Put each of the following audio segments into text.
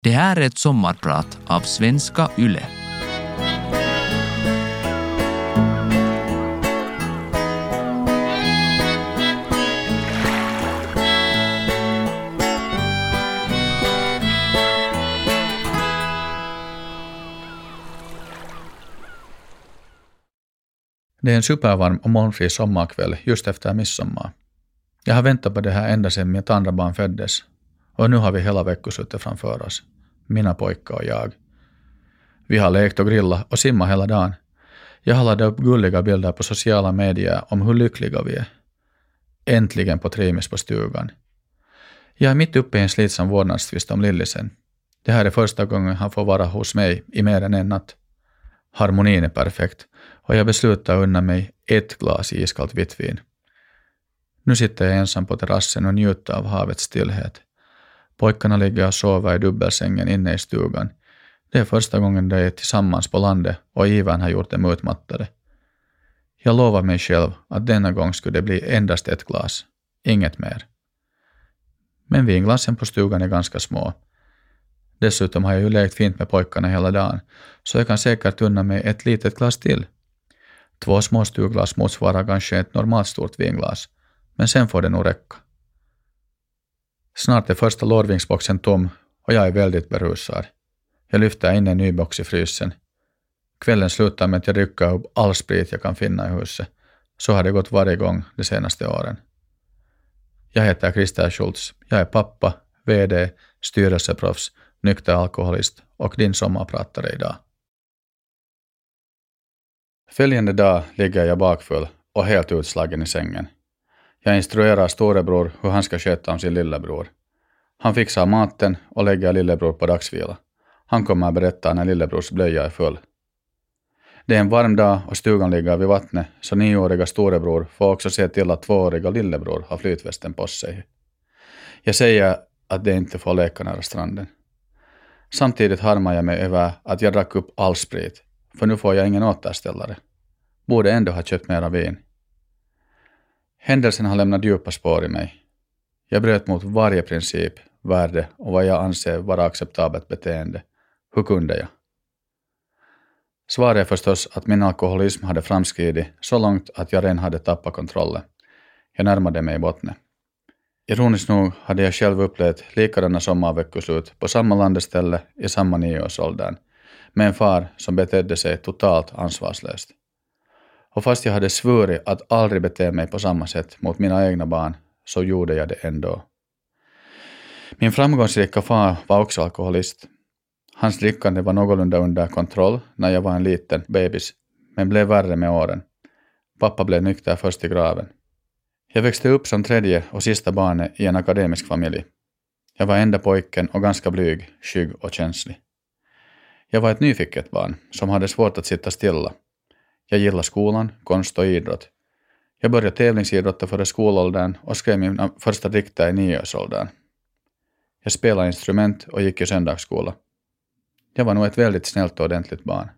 Det här är ett sommarprat av Svenska Yle. Det är en supervarm och molnfri sommarkväll just efter midsommar. Jag har väntat på det här ända sedan mitt andra barn föddes. Och nu har vi hela veckoslutet framför oss. Mina pojkar och jag. Vi har lekt och grillat och simmat hela dagen. Jag har laddat upp gulliga bilder på sociala medier om hur lyckliga vi är. Äntligen på Trimis på stugan. Jag är mitt uppe i en slitsam vårdnadstvist om Lillisen. Det här är första gången han får vara hos mig i mer än en natt. Harmonin är perfekt och jag beslutar unna mig ett glas iskallt vitt vin. Nu sitter jag ensam på terrassen och njuter av havets stillhet. Pojkarna ligger och sover i dubbelsängen inne i stugan. Det är första gången de är tillsammans på landet och Ivan har gjort dem utmattade. Jag lovar mig själv att denna gång skulle det bli endast ett glas, inget mer. Men vinglasen på stugan är ganska små. Dessutom har jag ju lekt fint med pojkarna hela dagen, så jag kan säkert unna mig ett litet glas till. Två små stuglas motsvarar kanske ett normalt stort vinglas, men sen får det nog räcka. Snart är första lårvingsboxen tom och jag är väldigt berusad. Jag lyfter in en ny box i frysen. Kvällen slutar med att jag rycker upp all sprit jag kan finna i huset. Så har det gått varje gång de senaste åren. Jag heter Christer Schultz. Jag är pappa, VD, styrelseproffs, nykter alkoholist och din sommarpratare idag. Följande dag ligger jag bakfull och helt utslagen i sängen. Jag instruerar storebror hur han ska sköta om sin lillebror. Han fixar maten och lägger lillebror på dagsvila. Han kommer att berätta när lillebrors blöja är full. Det är en varm dag och stugan ligger vid vattnet, så nioåriga storebror får också se till att tvååriga lillebror har flytvästen på sig. Jag säger att de inte får leka nära stranden. Samtidigt harmar jag mig över att jag drack upp all sprit, för nu får jag ingen återställare. Borde ändå ha köpt mera vin. Händelsen har lämnat djupa spår i mig. Jag bröt mot varje princip, värde och vad jag anser vara acceptabelt beteende. Hur kunde jag? Svaret är förstås att min alkoholism hade framskridit så långt att jag redan hade tappat kontrollen. Jag närmade mig bottnen. Ironiskt nog hade jag själv upplevt likadana sommarveckoslut på samma landeställe i samma nioårsåldern, med en far som betedde sig totalt ansvarslöst. Och fast jag hade svurit att aldrig bete mig på samma sätt mot mina egna barn, så gjorde jag det ändå. Min framgångsrika far var också alkoholist. Hans drickande var någorlunda under kontroll när jag var en liten bebis, men blev värre med åren. Pappa blev nykter först i graven. Jag växte upp som tredje och sista barnet i en akademisk familj. Jag var enda pojken och ganska blyg, skygg och känslig. Jag var ett nyfiket barn som hade svårt att sitta stilla. Jag gillade skolan, konst och idrott. Jag började tävlingsidrotta före skolåldern och skrev mina första dikter i nioårsåldern. Jag spelade instrument och gick i söndagsskola. Jag var nog ett väldigt snällt och ordentligt barn.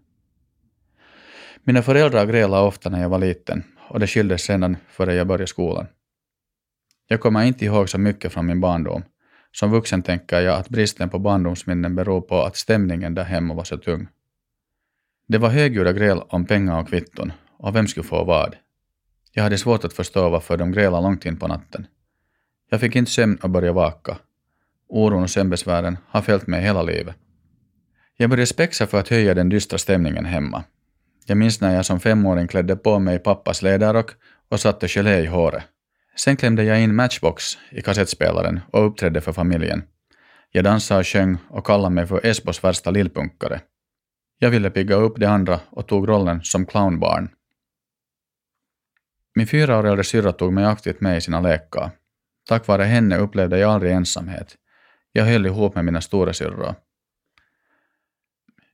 Mina föräldrar grälade ofta när jag var liten och det skildes sedan före jag började skolan. Jag kommer inte ihåg så mycket från min barndom. Som vuxen tänker jag att bristen på barndomsminnen beror på att stämningen där hemma var så tung. Det var högljudda gräl om pengar och kvitton och vem skulle få vad. Jag hade svårt att förstå varför de grälade långt in på natten. Jag fick inte sömn och började vaka. Oron och sömnbesvären har följt mig hela livet. Jag började spexa för att höja den dystra stämningen hemma. Jag minns när jag som femåring klädde på mig pappas läderrock och satte gelé i håret. Sen klämde jag in Matchbox i kassettspelaren och uppträdde för familjen. Jag dansade och sjöng och kallade mig för Esbos värsta lillpunkare. Jag ville pigga upp de andra och tog rollen som clownbarn. Min fyra år äldre syrra tog mig aktivt med i sina lekar. Tack vare henne upplevde jag aldrig ensamhet. Jag höll ihop med mina storasyrror.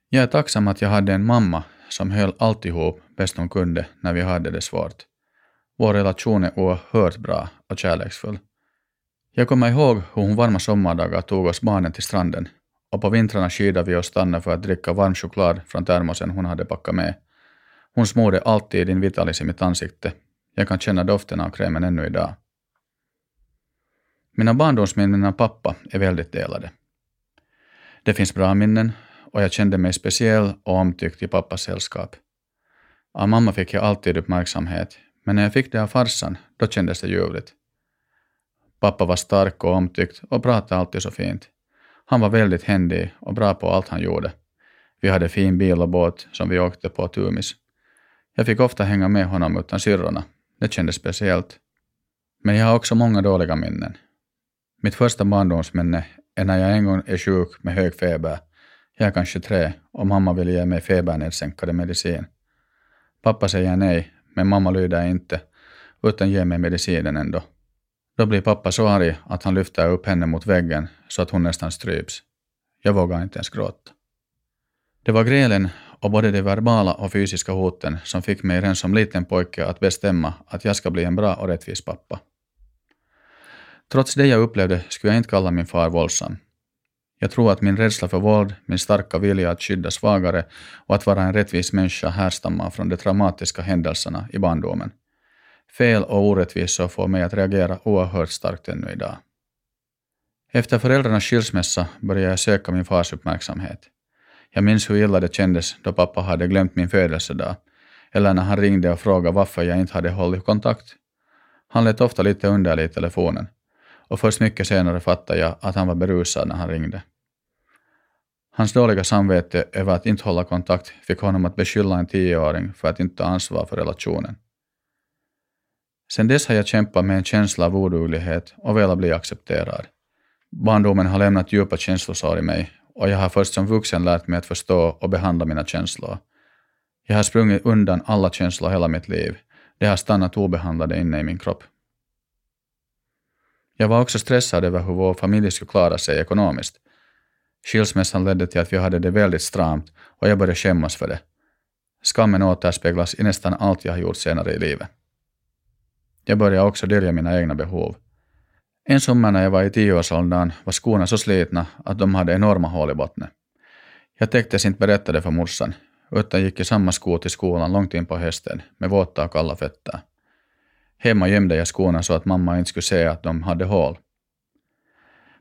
Jag är tacksam att jag hade en mamma som höll alltihop bäst hon kunde när vi hade det svårt. Vår relation är oerhört bra och kärleksfull. Jag kommer ihåg hur hon varma sommardagar tog oss barnen till stranden och på vintrarna skidade vi och Tanne för att dricka varm choklad från termosen hon hade packat med. Hon smorde alltid in Vitalis i mitt ansikte. Jag kan känna doften av krämen ännu idag. Mina barndomsminnen av pappa är väldigt delade. Det finns bra minnen och jag kände mig speciell och omtyckt i pappas sällskap. Av mamma fick jag alltid uppmärksamhet, men när jag fick det av farsan, då kändes det ljuvligt. Pappa var stark och omtyckt och pratade alltid så fint. Han var väldigt händig och bra på allt han gjorde. Vi hade fin bil och båt som vi åkte på Tumis. Jag fick ofta hänga med honom utan syrrorna. Det kändes speciellt. Men jag har också många dåliga minnen. Mitt första barndomsminne är när jag en gång är sjuk med hög feber. Jag är kanske tre och mamma vill ge mig febernedsänkande medicin. Pappa säger nej, men mamma lyder inte, utan ger mig medicinen ändå. Då blir pappa så arg att han lyfter upp henne mot väggen så att hon nästan stryps. Jag vågar inte ens gråta. Det var grälen och både de verbala och fysiska hoten som fick mig redan som liten pojke att bestämma att jag ska bli en bra och rättvis pappa. Trots det jag upplevde skulle jag inte kalla min far våldsam. Jag tror att min rädsla för våld, min starka vilja att skydda svagare och att vara en rättvis människa härstammar från de traumatiska händelserna i barndomen. Fel och orättvisor får mig att reagera oerhört starkt ännu idag. Efter föräldrarnas skilsmässa började jag söka min fars uppmärksamhet. Jag minns hur illa det kändes då pappa hade glömt min födelsedag, eller när han ringde och frågade varför jag inte hade hållit kontakt. Han lät ofta lite underlig i telefonen, och först mycket senare fattade jag att han var berusad när han ringde. Hans dåliga samvete över att inte hålla kontakt fick honom att beskylla en tioåring för att inte ta ansvar för relationen. Sen dess har jag kämpat med en känsla av oduglighet och velat bli accepterad. Barndomen har lämnat djupa känslosår i mig och jag har först som vuxen lärt mig att förstå och behandla mina känslor. Jag har sprungit undan alla känslor hela mitt liv. De har stannat obehandlade inne i min kropp. Jag var också stressad över hur vår familj skulle klara sig ekonomiskt. Skilsmässan ledde till att vi hade det väldigt stramt och jag började skämmas för det. Skammen återspeglas i nästan allt jag har gjort senare i livet. Jag började också dölja mina egna behov. En sommar när jag var i tioårsåldern var skorna så slitna att de hade enorma hål i botten. Jag tänkte inte berätta det för morsan, utan gick i samma skor till skolan långt in på hösten med våta och kalla fötter. Hemma gömde jag skorna så att mamma inte skulle se att de hade hål.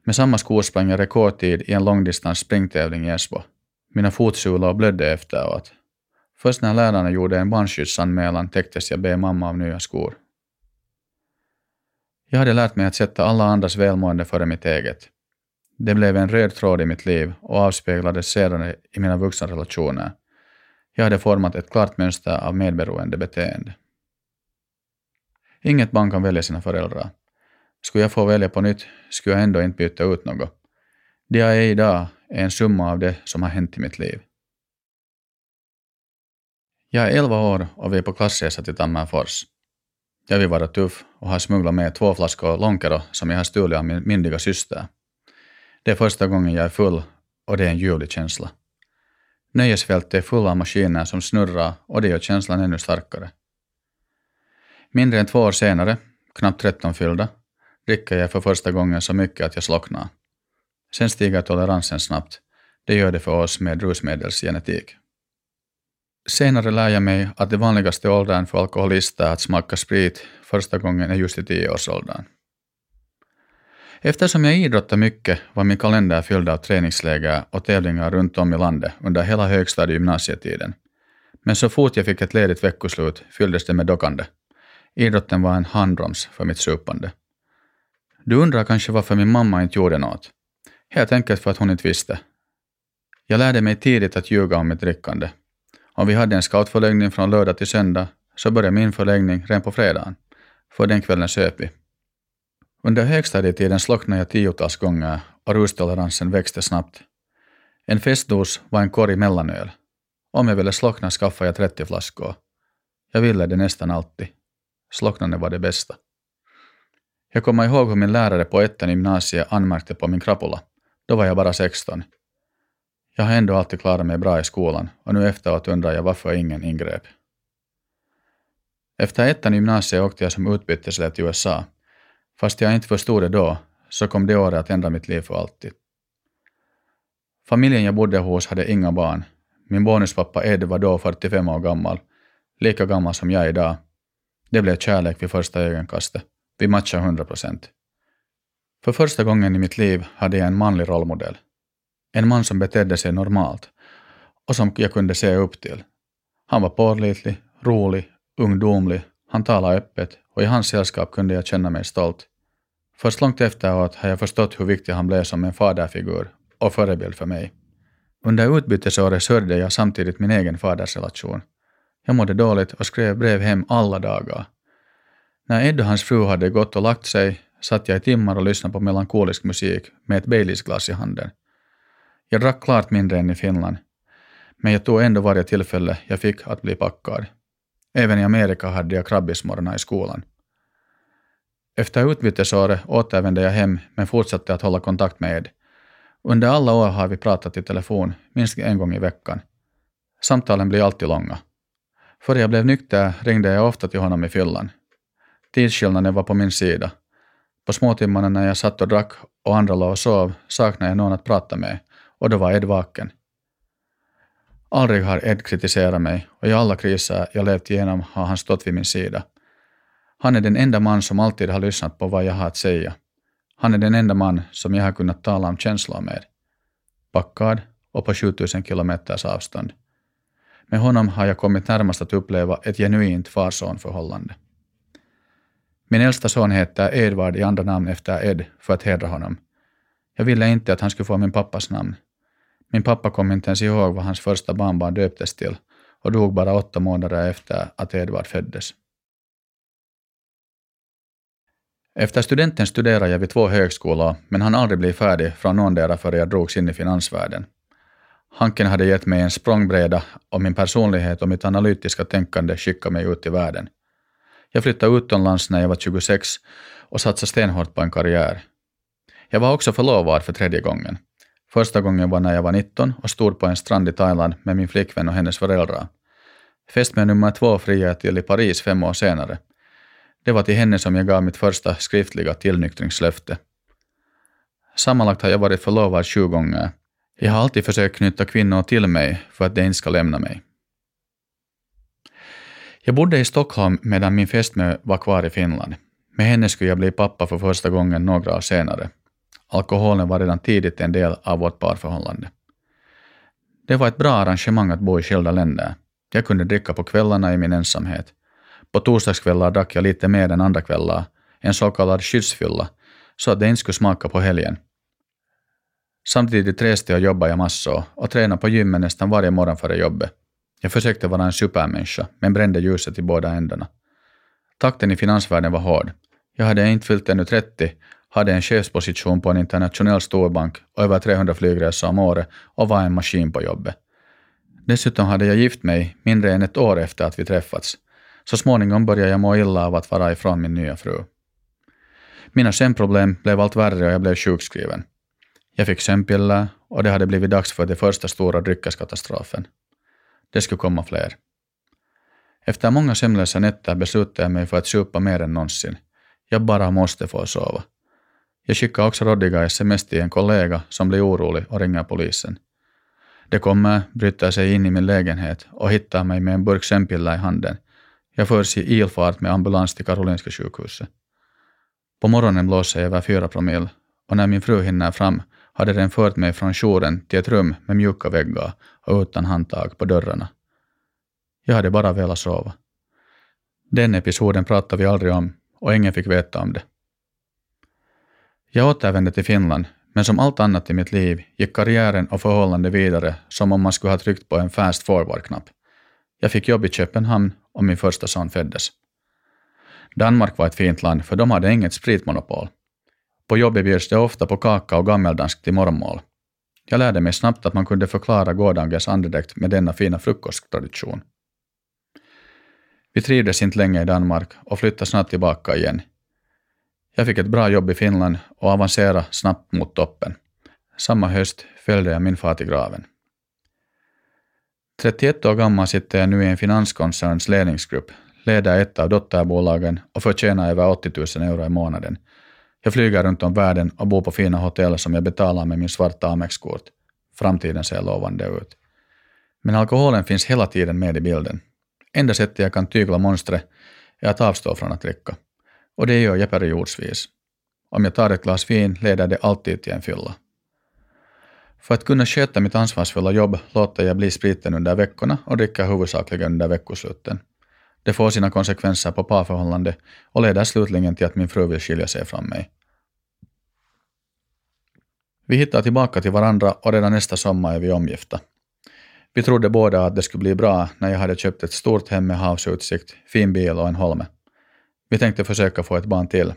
Med samma skor sprang jag rekordtid i en långdistans springtävling i Esbo. Mina fotsulor blödde efteråt. Först när lärarna gjorde en barnskyddsanmälan täcktes jag be mamma av nya skor. Jag hade lärt mig att sätta alla andras välmående före mitt eget. Det blev en röd tråd i mitt liv och avspeglades sedan i mina vuxna relationer. Jag hade format ett klart mönster av medberoende beteende. Inget barn kan välja sina föräldrar. Skulle jag få välja på nytt skulle jag ändå inte byta ut något. Det jag är idag är en summa av det som har hänt i mitt liv. Jag är 11 år och vi är på klassresa till Tammerfors. Jag vill vara tuff och har smugglat med två flaskor Lonkero som jag har stulit av min myndiga syster. Det är första gången jag är full och det är en ljuvlig känsla. Nöjesfältet är fulla av maskiner som snurrar och det gör känslan ännu starkare. Mindre än två år senare, knappt 13 fyllda, dricker jag för första gången så mycket att jag slocknar. Sen stiger toleransen snabbt. Det gör det för oss med rusmedelsgenetik. Senare lär jag mig att det vanligaste åldern för alkoholister att smaka sprit första gången är just i tioårsåldern. Eftersom jag idrottade mycket var min kalender fylld av träningsläger och tävlingar runt om i landet under hela högstadie och gymnasietiden. Men så fort jag fick ett ledigt veckoslut fylldes det med dockande. Idrotten var en handbroms för mitt supande. Du undrar kanske varför min mamma inte gjorde något? Helt enkelt för att hon inte visste. Jag lärde mig tidigt att ljuga om mitt drickande om vi hade en scoutförläggning från lördag till söndag så började min förläggning redan på fredagen, för den kvällen söp vi. Under högstadietiden slocknade jag tiotals gånger och rustoleransen växte snabbt. En festdos var en korg mellanöl. Om jag ville slockna skaffade jag 30 flaskor. Jag ville det nästan alltid. Slocknande var det bästa. Jag kommer ihåg hur min lärare på ettan i gymnasiet anmärkte på min krapula. Då var jag bara 16. Jag har ändå alltid klarat mig bra i skolan och nu efteråt undrar jag varför ingen ingrep. Efter ettan i gymnasiet åkte jag som utbyteselev till USA. Fast jag inte förstod det då, så kom det året att ändra mitt liv för alltid. Familjen jag bodde hos hade inga barn. Min bonuspappa Ed var då 45 år gammal, lika gammal som jag idag. Det blev kärlek vid första ögonkastet. Vi matchade 100 procent. För första gången i mitt liv hade jag en manlig rollmodell. En man som betedde sig normalt och som jag kunde se upp till. Han var pålitlig, rolig, ungdomlig, han talade öppet och i hans sällskap kunde jag känna mig stolt. Först långt efteråt har jag förstått hur viktig han blev som en faderfigur och förebild för mig. Under utbytesåret sörjde jag samtidigt min egen fadersrelation. Jag mådde dåligt och skrev brev hem alla dagar. När Ed och hans fru hade gått och lagt sig satt jag i timmar och lyssnade på melankolisk musik med ett Baileysglas i handen. Jag drack klart mindre än i Finland, men jag tog ändå varje tillfälle jag fick att bli packad. Även i Amerika hade jag krabbismorgnar i skolan. Efter utbytesåret återvände jag hem men fortsatte att hålla kontakt med Ed. Under alla år har vi pratat i telefon minst en gång i veckan. Samtalen blir alltid långa. Före jag blev nykter ringde jag ofta till honom i fyllan. Tidsskillnaden var på min sida. På småtimmarna när jag satt och drack och andra låg och sov saknade jag någon att prata med och då var Ed vaken. Aldrig har Ed kritiserat mig och i alla kriser jag levt igenom har han stått vid min sida. Han är den enda man som alltid har lyssnat på vad jag har att säga. Han är den enda man som jag har kunnat tala om känslor med. Packad och på 7000 kilometers avstånd. Med honom har jag kommit närmast att uppleva ett genuint far-son-förhållande. Min äldsta son heter Edvard i andra namn efter Ed för att hedra honom. Jag ville inte att han skulle få min pappas namn. Min pappa kom inte ens ihåg vad hans första barnbarn döptes till och dog bara åtta månader efter att Edvard föddes. Efter studenten studerade jag vid två högskolor, men han aldrig blev färdig från någondera före jag drogs in i finansvärlden. Hanken hade gett mig en språngbräda och min personlighet och mitt analytiska tänkande skickade mig ut i världen. Jag flyttade utomlands när jag var 26 och satsade stenhårt på en karriär. Jag var också förlovad för tredje gången. Första gången var när jag var 19 och stod på en strand i Thailand med min flickvän och hennes föräldrar. Fästmö nummer två friade jag till i Paris fem år senare. Det var till henne som jag gav mitt första skriftliga tillnyktringslöfte. Sammanlagt har jag varit förlovad sju gånger. Jag har alltid försökt knyta kvinnor till mig för att de inte ska lämna mig. Jag bodde i Stockholm medan min fästmö var kvar i Finland. Med henne skulle jag bli pappa för första gången några år senare. Alkoholen var redan tidigt en del av vårt parförhållande. Det var ett bra arrangemang att bo i skilda länder. Jag kunde dricka på kvällarna i min ensamhet. På torsdagskvällar drack jag lite mer än andra kvällar, en så kallad skyddsfylla, så att det inte skulle smaka på helgen. Samtidigt reste och jobbade jag massor och tränade på gymmet nästan varje morgon före jobbet. Jag försökte vara en supermänniska, men brände ljuset i båda ändarna. Takten i finansvärlden var hård. Jag hade inte fyllt ännu 30, hade en chefsposition på en internationell storbank och över 300 flygresor om året och var en maskin på jobbet. Dessutom hade jag gift mig mindre än ett år efter att vi träffats. Så småningom började jag må illa av att vara ifrån min nya fru. Mina sömnproblem blev allt värre och jag blev sjukskriven. Jag fick sömnpiller och det hade blivit dags för den första stora dryckeskatastrofen. Det skulle komma fler. Efter många sömnlösa nätter beslutade jag mig för att supa mer än någonsin. Jag bara måste få sova. Jag skickar också rådiga sms till en kollega som blir orolig och ringer polisen. De kommer, bryter sig in i min lägenhet och hittar mig med en burk sömnpiller i handen. Jag förs i ilfart med ambulans till Karolinska sjukhuset. På morgonen blåser jag över fyra promille och när min fru hinner fram hade den fört mig från jouren till ett rum med mjuka väggar och utan handtag på dörrarna. Jag hade bara velat sova. Den episoden pratade vi aldrig om och ingen fick veta om det. Jag återvände till Finland, men som allt annat i mitt liv gick karriären och förhållande vidare som om man skulle ha tryckt på en fast forward-knapp. Jag fick jobb i Köpenhamn och min första son föddes. Danmark var ett fint land för de hade inget spritmonopol. På jobbet bjöds det ofta på kaka och gammeldansk till morgonmål. Jag lärde mig snabbt att man kunde förklara gårdagens andedräkt med denna fina frukosttradition. Vi trivdes inte länge i Danmark och flyttade snart tillbaka igen. Jag fick ett bra jobb i Finland och avancerade snabbt mot toppen. Samma höst följde jag min far till graven. 31 år gammal sitter jag nu i en finanskoncerns ledningsgrupp, leder ett av dotterbolagen och förtjänar över 80 000 euro i månaden. Jag flyger runt om världen och bor på fina hotell som jag betalar med min svarta Amex-kort. Framtiden ser lovande ut. Men alkoholen finns hela tiden med i bilden. Enda sättet jag kan tygla monstret är att avstå från att dricka. Och det gör jag periodsvis. Om jag tar ett glas vin leder det alltid till en fylla. För att kunna sköta mitt ansvarsfulla jobb låter jag bli spriten under veckorna och dricker huvudsakligen under veckosluten. Det får sina konsekvenser på parförhållande och leder slutligen till att min fru vill skilja sig från mig. Vi hittar tillbaka till varandra och redan nästa sommar är vi omgifta. Vi trodde båda att det skulle bli bra när jag hade köpt ett stort hem med havsutsikt, fin bil och en holme. Vi tänkte försöka få ett barn till.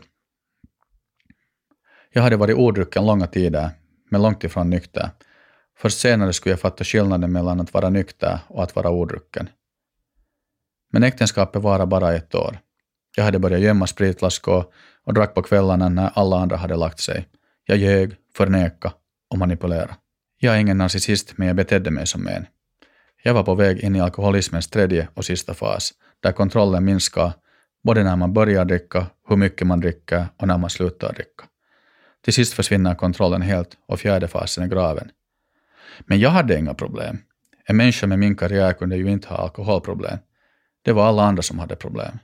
Jag hade varit odrucken långa tider, men långt ifrån nykter. Först senare skulle jag fatta skillnaden mellan att vara nykter och att vara odrucken. Men äktenskapet varade bara ett år. Jag hade börjat gömma spritflaskor och drack på kvällarna när alla andra hade lagt sig. Jag ljög, förnekade och manipulerade. Jag är ingen narcissist, men jag betedde mig som en. Jag var på väg in i alkoholismens tredje och sista fas, där kontrollen minskar både när man börjar dricka, hur mycket man dricker och när man slutar dricka. Till sist försvinner kontrollen helt och fjärde fasen är graven. Men jag hade inga problem. En människa med min karriär kunde ju inte ha alkoholproblem. Det var alla andra som hade problem.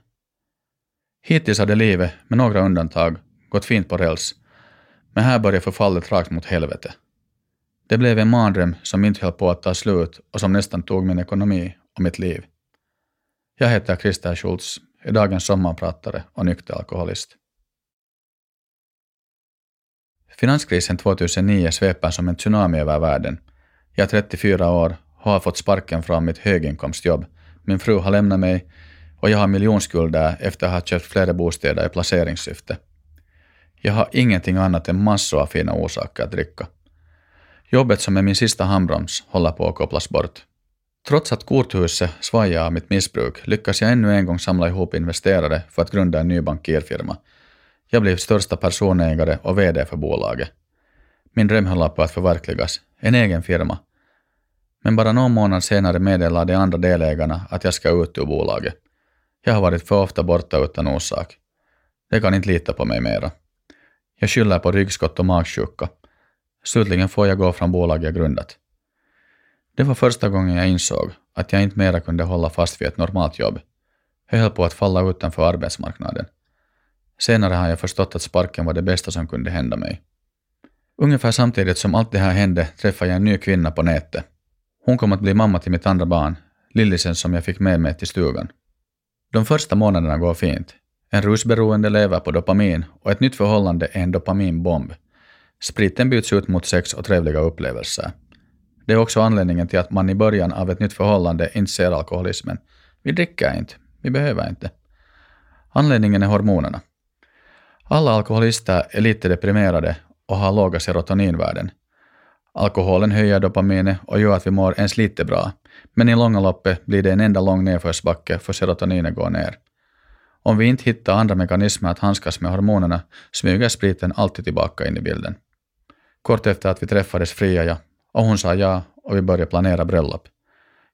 Hittills hade livet, med några undantag, gått fint på räls, men här började förfallet rakt mot helvete. Det blev en mardröm som inte höll på att ta slut och som nästan tog min ekonomi och mitt liv. Jag heter Christer Schultz, är dagens sommarpratare och nykter alkoholist. Finanskrisen 2009 sveper som en tsunami över världen. Jag är 34 år och har fått sparken från mitt höginkomstjobb. Min fru har lämnat mig och jag har miljonskulder efter att ha köpt flera bostäder i placeringssyfte. Jag har ingenting annat än massor av fina orsaker att dricka. Jobbet som är min sista handbroms håller på att kopplas bort. Trots att korthuset svajar av mitt missbruk lyckas jag ännu en gång samla ihop investerare för att grunda en ny bankirfirma. Jag blev största personägare och VD för bolaget. Min dröm höll på att förverkligas, en egen firma. Men bara någon månad senare meddelar de andra delägarna att jag ska ut ur bolaget. Jag har varit för ofta borta utan orsak. De kan inte lita på mig mera. Jag skyller på ryggskott och magsjuka. Slutligen får jag gå från bolaget jag grundat. Det var första gången jag insåg att jag inte mera kunde hålla fast vid ett normalt jobb. Jag höll på att falla utanför arbetsmarknaden. Senare har jag förstått att sparken var det bästa som kunde hända mig. Ungefär samtidigt som allt det här hände träffade jag en ny kvinna på nätet. Hon kom att bli mamma till mitt andra barn, Lillisen som jag fick med mig till stugan. De första månaderna går fint. En rusberoende lever på dopamin och ett nytt förhållande är en dopaminbomb. Spriten byts ut mot sex och trevliga upplevelser. Det är också anledningen till att man i början av ett nytt förhållande inte ser alkoholismen. Vi dricker inte, vi behöver inte. Anledningen är hormonerna. Alla alkoholister är lite deprimerade och har låga serotoninvärden. Alkoholen höjer dopaminet och gör att vi mår ens lite bra, men i långa loppet blir det en enda lång nedförsbacke för serotoninet går ner. Om vi inte hittar andra mekanismer att handskas med hormonerna smyger spriten alltid tillbaka in i bilden. Kort efter att vi träffades friade jag och hon sa ja och vi började planera bröllop.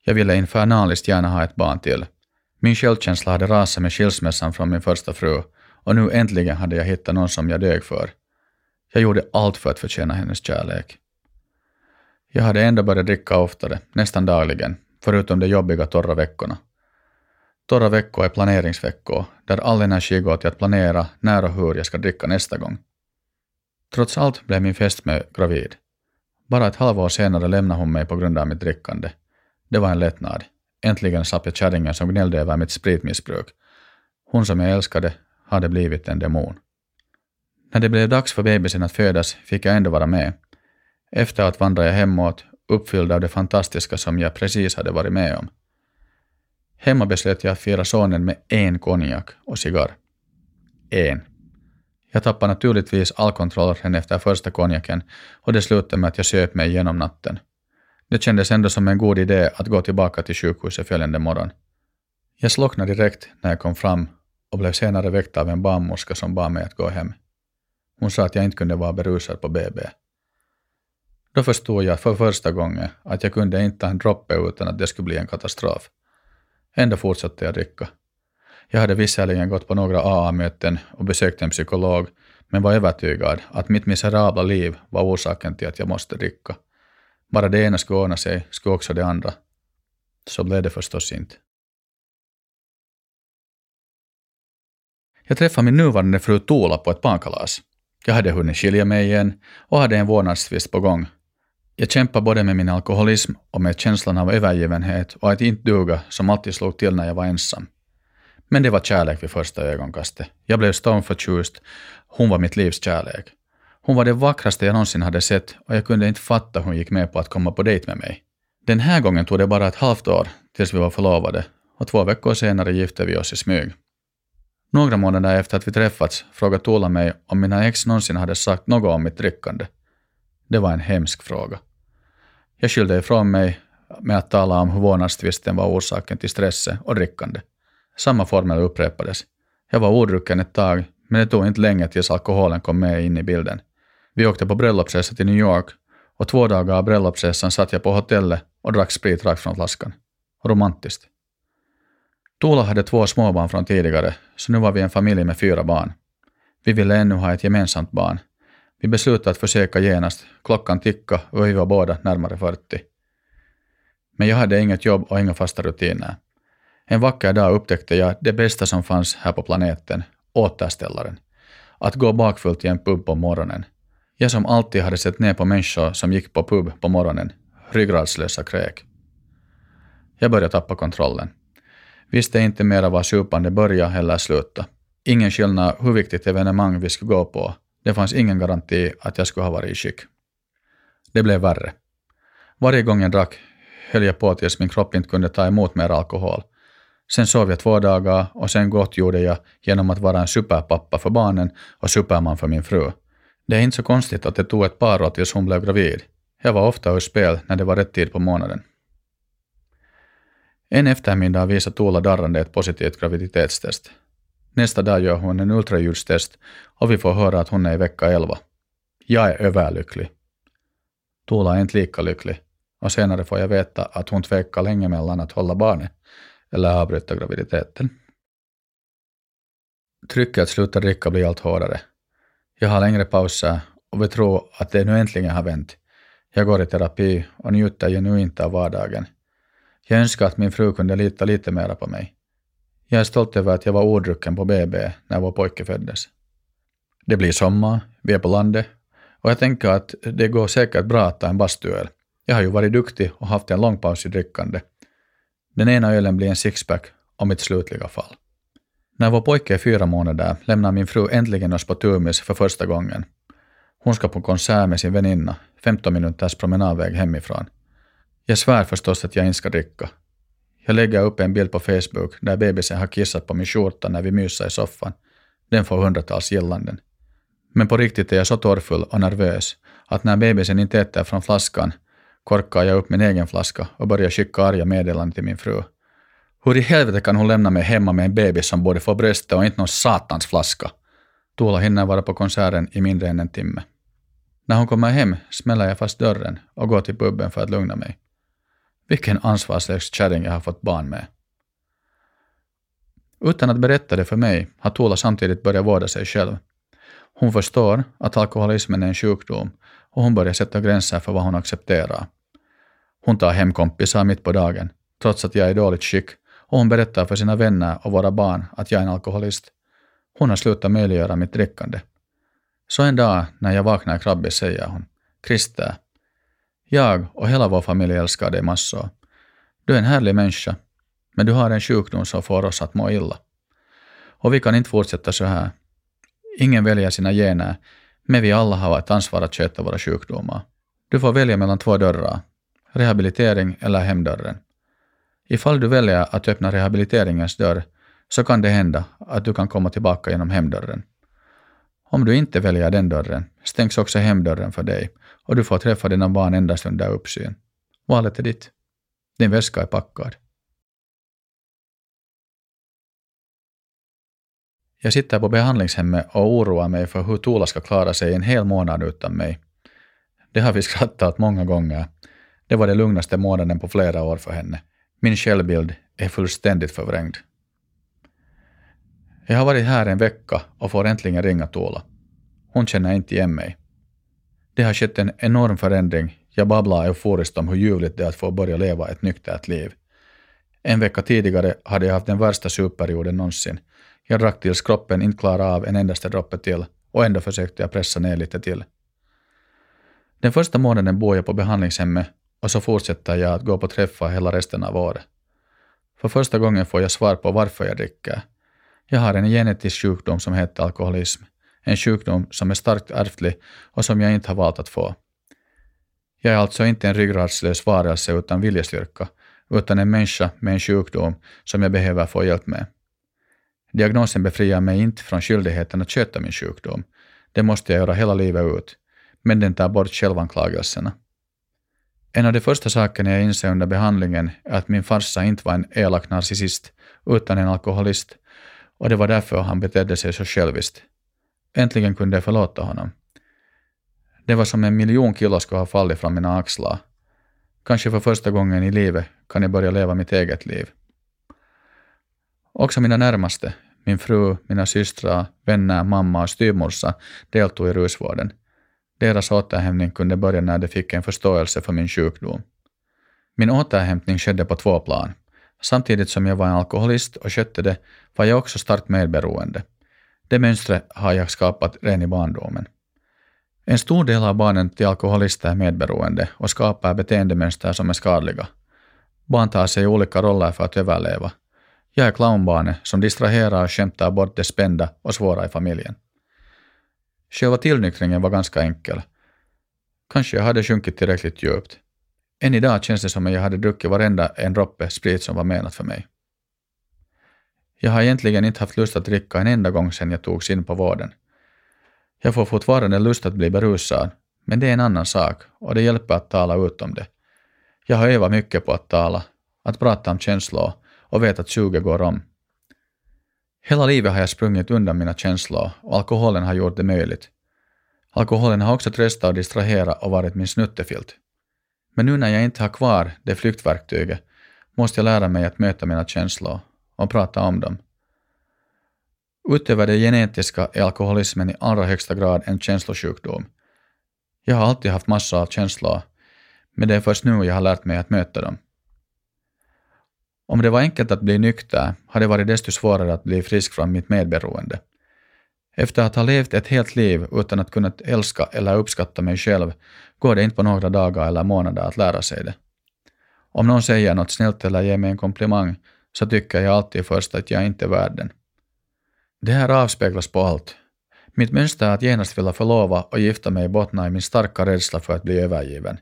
Jag ville infernaliskt gärna ha ett barn till. Min självkänsla hade rasat med skilsmässan från min första fru och nu äntligen hade jag hittat någon som jag dög för. Jag gjorde allt för att förtjäna hennes kärlek. Jag hade ändå börjat dricka oftare, nästan dagligen, förutom de jobbiga torra veckorna. Torra veckor är planeringsveckor, där all energi går till att planera när och hur jag ska dricka nästa gång. Trots allt blev min fästmö gravid. Bara ett halvår senare lämnade hon mig på grund av mitt drickande. Det var en lättnad. Äntligen slapp jag kärringen som gnällde över mitt spritmissbruk. Hon som jag älskade hade blivit en demon. När det blev dags för bebisen att födas fick jag ändå vara med. Efteråt vandrade jag hemåt, uppfylld av det fantastiska som jag precis hade varit med om. Hemma beslöt jag att fira sonen med en konjak och cigarr. En. Jag tappade naturligtvis all kontroll redan efter första konjaken och det slutade med att jag söp mig igenom natten. Det kändes ändå som en god idé att gå tillbaka till sjukhuset följande morgon. Jag slocknade direkt när jag kom fram och blev senare väckt av en barnmorska som bad mig att gå hem. Hon sa att jag inte kunde vara berusad på BB. Då förstod jag för första gången att jag kunde inte ta en droppe utan att det skulle bli en katastrof. Ändå fortsatte jag dricka. Jag hade visserligen gått på några AA-möten och besökt en psykolog, men var övertygad att mitt miserabla liv var orsaken till att jag måste dricka. Bara det ena skulle ordna sig, skulle också det andra. Så blev det förstås inte. Jag träffade min nuvarande fru Tola på ett barnkalas. Jag hade hunnit skilja mig igen och hade en vårdnadstvist på gång. Jag kämpade både med min alkoholism och med känslan av övergivenhet och att inte duga som alltid slog till när jag var ensam. Men det var kärlek vid första ögonkastet. Jag blev stormförtjust. Hon var mitt livs kärlek. Hon var det vackraste jag någonsin hade sett och jag kunde inte fatta hur hon gick med på att komma på dejt med mig. Den här gången tog det bara ett halvt år tills vi var förlovade och två veckor senare gifte vi oss i smyg. Några månader efter att vi träffats frågade Tola mig om mina ex någonsin hade sagt något om mitt drickande. Det var en hemsk fråga. Jag skyllde ifrån mig med att tala om hur vårdnadstvisten var orsaken till stressen och drickande. Samma formel upprepades. Jag var odrucken ett tag, men det tog inte länge tills alkoholen kom med in i bilden. Vi åkte på bröllopsresa till New York och två dagar av bröllopsresan satt jag på hotellet och drack sprit rakt från flaskan. Romantiskt. Tola hade två småbarn från tidigare, så nu var vi en familj med fyra barn. Vi ville ännu ha ett gemensamt barn. Vi beslutade att försöka genast. Klockan tickade och vi var båda närmare 40. Men jag hade inget jobb och inga fasta rutiner. En vacker dag upptäckte jag det bästa som fanns här på planeten, återställaren. Att gå bakfullt i en pub på morgonen. Jag som alltid hade sett ner på människor som gick på pub på morgonen, ryggradslösa kräk. Jag började tappa kontrollen. Visste inte mera var supande började eller slutade. Ingen skillnad hur viktigt evenemang vi skulle gå på. Det fanns ingen garanti att jag skulle ha varit i skick. Det blev värre. Varje gång jag drack höll jag på tills min kropp inte kunde ta emot mer alkohol. Sen sov jag två dagar och sen gottgjorde jag genom att vara en superpappa för barnen och superman för min fru. Det är inte så konstigt att det tog ett par år tills hon blev gravid. Jag var ofta ur spel när det var rätt tid på månaden. En eftermiddag visar Tuula darrande ett positivt graviditetstest. Nästa dag gör hon en ultraljudstest och vi får höra att hon är i vecka 11. Jag är överlycklig. Tuula är inte lika lycklig och senare får jag veta att hon tvekar länge mellan att hålla barnet eller avbryta graviditeten. Trycket att sluta dricka blir allt hårdare. Jag har längre pauser och vi tror att det nu äntligen har vänt. Jag går i terapi och njuter genuint av vardagen. Jag önskar att min fru kunde lita lite mera på mig. Jag är stolt över att jag var odrucken på BB när vår pojke föddes. Det blir sommar, vi är på landet och jag tänker att det går säkert bra att ta en bastuöl. Jag har ju varit duktig och haft en lång paus i drickande. Den ena ölen blir en sixpack och mitt slutliga fall. När vår pojke är fyra månader lämnar min fru äntligen oss på Tumis för första gången. Hon ska på konsert med sin väninna, 15 minuters promenadväg hemifrån. Jag svär förstås att jag inte ska dricka. Jag lägger upp en bild på Facebook där bebisen har kissat på min skjorta när vi myser i soffan. Den får hundratals gillanden. Men på riktigt är jag så torrfull och nervös att när bebisen inte äter från flaskan korkar jag upp min egen flaska och börjar skicka arga meddelanden till min fru. Hur i helvete kan hon lämna mig hemma med en bebis som borde få bröstet och inte någon satans flaska? Tuula hinner vara på konserten i mindre än en timme. När hon kommer hem smäller jag fast dörren och går till puben för att lugna mig. Vilken ansvarslös kärring jag har fått barn med. Utan att berätta det för mig har Tuula samtidigt börjat vårda sig själv. Hon förstår att alkoholismen är en sjukdom och hon börjar sätta gränser för vad hon accepterar. Hon tar hem kompisar mitt på dagen, trots att jag är i dåligt skick, och hon berättar för sina vänner och våra barn att jag är en alkoholist. Hon har slutat möjliggöra mitt drickande. Så en dag när jag vaknar krabbig säger hon, Christer, jag och hela vår familj älskar dig massor. Du är en härlig människa, men du har en sjukdom som får oss att må illa. Och vi kan inte fortsätta så här. Ingen väljer sina gener, men vi alla har ett ansvar att sköta våra sjukdomar. Du får välja mellan två dörrar, rehabilitering eller hemdörren. Ifall du väljer att öppna rehabiliteringens dörr så kan det hända att du kan komma tillbaka genom hemdörren. Om du inte väljer den dörren stängs också hemdörren för dig och du får träffa dina barn endast under uppsyn. Valet är ditt. Din väska är packad. Jag sitter på behandlingshemmet och oroar mig för hur Tola ska klara sig en hel månad utan mig. Det har vi skrattat många gånger. Det var den lugnaste månaden på flera år för henne. Min självbild är fullständigt förvrängd. Jag har varit här en vecka och får äntligen ringa Tola. Hon känner inte igen mig. Det har skett en enorm förändring. Jag babblar euforiskt om hur ljuvligt det är att få börja leva ett nyktert liv. En vecka tidigare hade jag haft den värsta superperioden någonsin. Jag drack tills kroppen inte klarade av en endaste droppe till och ändå försökte jag pressa ner lite till. Den första månaden bor jag på behandlingshemmet och så fortsätter jag att gå på träffar hela resten av året. För första gången får jag svar på varför jag dricker. Jag har en genetisk sjukdom som heter alkoholism. En sjukdom som är starkt ärftlig och som jag inte har valt att få. Jag är alltså inte en ryggradslös varelse utan viljestyrka, utan en människa med en sjukdom som jag behöver få hjälp med. Diagnosen befriar mig inte från skyldigheten att sköta min sjukdom. Det måste jag göra hela livet ut, men den tar bort självanklagelserna. En av de första sakerna jag inser under behandlingen är att min farsa inte var en elak narcissist, utan en alkoholist, och det var därför han betedde sig så själviskt. Äntligen kunde jag förlåta honom. Det var som en miljon kilo skulle ha fallit från mina axlar. Kanske för första gången i livet kan jag börja leva mitt eget liv. Också mina närmaste, min fru, mina systrar, vänner, mamma och styvmorsa deltog i rusvården. Deras återhämtning kunde börja när de fick en förståelse för min sjukdom. Min återhämtning skedde på två plan. Samtidigt som jag var en alkoholist och skötte det var jag också starkt medberoende. Det mönstret har jag skapat redan i barndomen. En stor del av barnen till alkoholister är medberoende och skapar beteendemönster som är skadliga. Barn tar sig olika roller för att överleva. Jag är clownbarnet som distraherar och skämtar bort det spända och svåra i familjen. Själva tillnyktringen var ganska enkel. Kanske jag hade sjunkit tillräckligt djupt. Än idag känns det som att jag hade druckit varenda en droppe sprit som var menat för mig. Jag har egentligen inte haft lust att dricka en enda gång sedan jag togs in på vården. Jag får fortfarande lust att bli berusad, men det är en annan sak och det hjälper att tala ut om det. Jag har övat mycket på att tala, att prata om känslor och vet att 20 går om. Hela livet har jag sprungit undan mina känslor och alkoholen har gjort det möjligt. Alkoholen har också tröstat och distraherat och varit min snuttefilt. Men nu när jag inte har kvar det flyktverktyget måste jag lära mig att möta mina känslor och prata om dem. Utöver det genetiska är alkoholismen i allra högsta grad en känslosjukdom. Jag har alltid haft massor av känslor, men det är först nu jag har lärt mig att möta dem. Om det var enkelt att bli nykter hade det varit desto svårare att bli frisk från mitt medberoende. Efter att ha levt ett helt liv utan att kunna älska eller uppskatta mig själv går det inte på några dagar eller månader att lära sig det. Om någon säger något snällt eller ger mig en komplimang så tycker jag alltid först att jag inte är värd den. Det här avspeglas på allt. Mitt mönster att genast vilja förlova och gifta mig bottnar i min starka rädsla för att bli övergiven.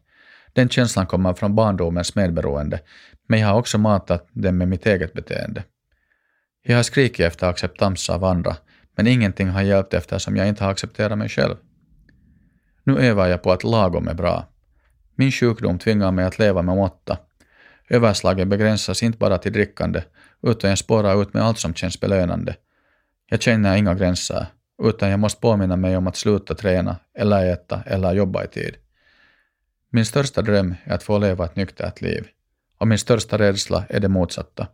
Den känslan kommer från barndomens medberoende, men jag har också matat dem med mitt eget beteende. Jag har skrikit efter acceptans av andra, men ingenting har hjälpt eftersom jag inte har accepterat mig själv. Nu övar jag på att lagom är bra. Min sjukdom tvingar mig att leva med måtta. Överslagen begränsas inte bara till drickande, utan jag spårar ut med allt som känns belönande. Jag känner inga gränser, utan jag måste påminna mig om att sluta träna, eller äta, eller jobba i tid. Min största dröm är att få leva ett nyktert liv. Och min största rädsla är det motsatta.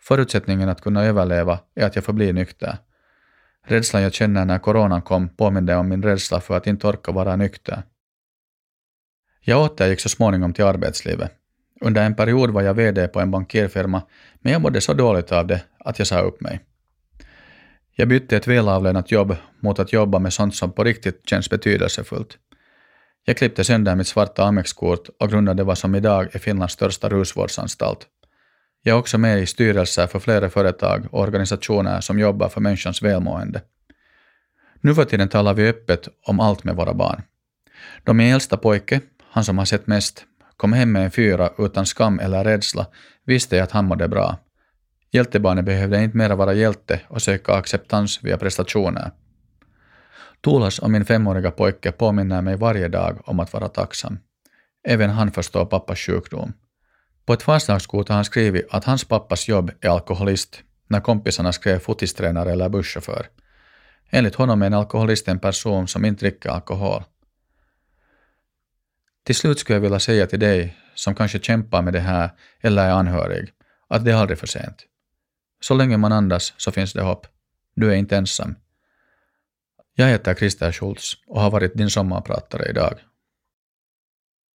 Förutsättningen att kunna överleva är att jag får bli nykter. Rädslan jag känner när coronan kom påminde om min rädsla för att inte orka vara nykter. Jag återgick så småningom till arbetslivet. Under en period var jag VD på en bankirfirma, men jag mådde så dåligt av det att jag sa upp mig. Jag bytte ett välavlönat jobb mot att jobba med sånt som på riktigt känns betydelsefullt. Jag klippte sönder mitt svarta Amex-kort och grundade vad som idag är Finlands största rusvårdsanstalt. Jag är också med i styrelser för flera företag och organisationer som jobbar för människans välmående. Nu för tiden talar vi öppet om allt med våra barn. Då min äldsta pojke, han som har sett mest, kom hem med en fyra utan skam eller rädsla visste jag att han mådde bra. Hjältebarnet behövde inte mera vara hjälte och söka acceptans via prestationer. Tuulas och min femåriga pojke påminner mig varje dag om att vara tacksam. Även han förstår pappas sjukdom. På ett fastlagskort har han skrivit att hans pappas jobb är alkoholist när kompisarna skrev fotistränare eller busschaufför. Enligt honom är en alkoholist en person som inte dricker alkohol. Till slut skulle jag vilja säga till dig som kanske kämpar med det här eller är anhörig att det är aldrig för sent. Så länge man andas så finns det hopp. Du är inte ensam. Jag heter Christer Schultz och har varit din sommarpratare idag.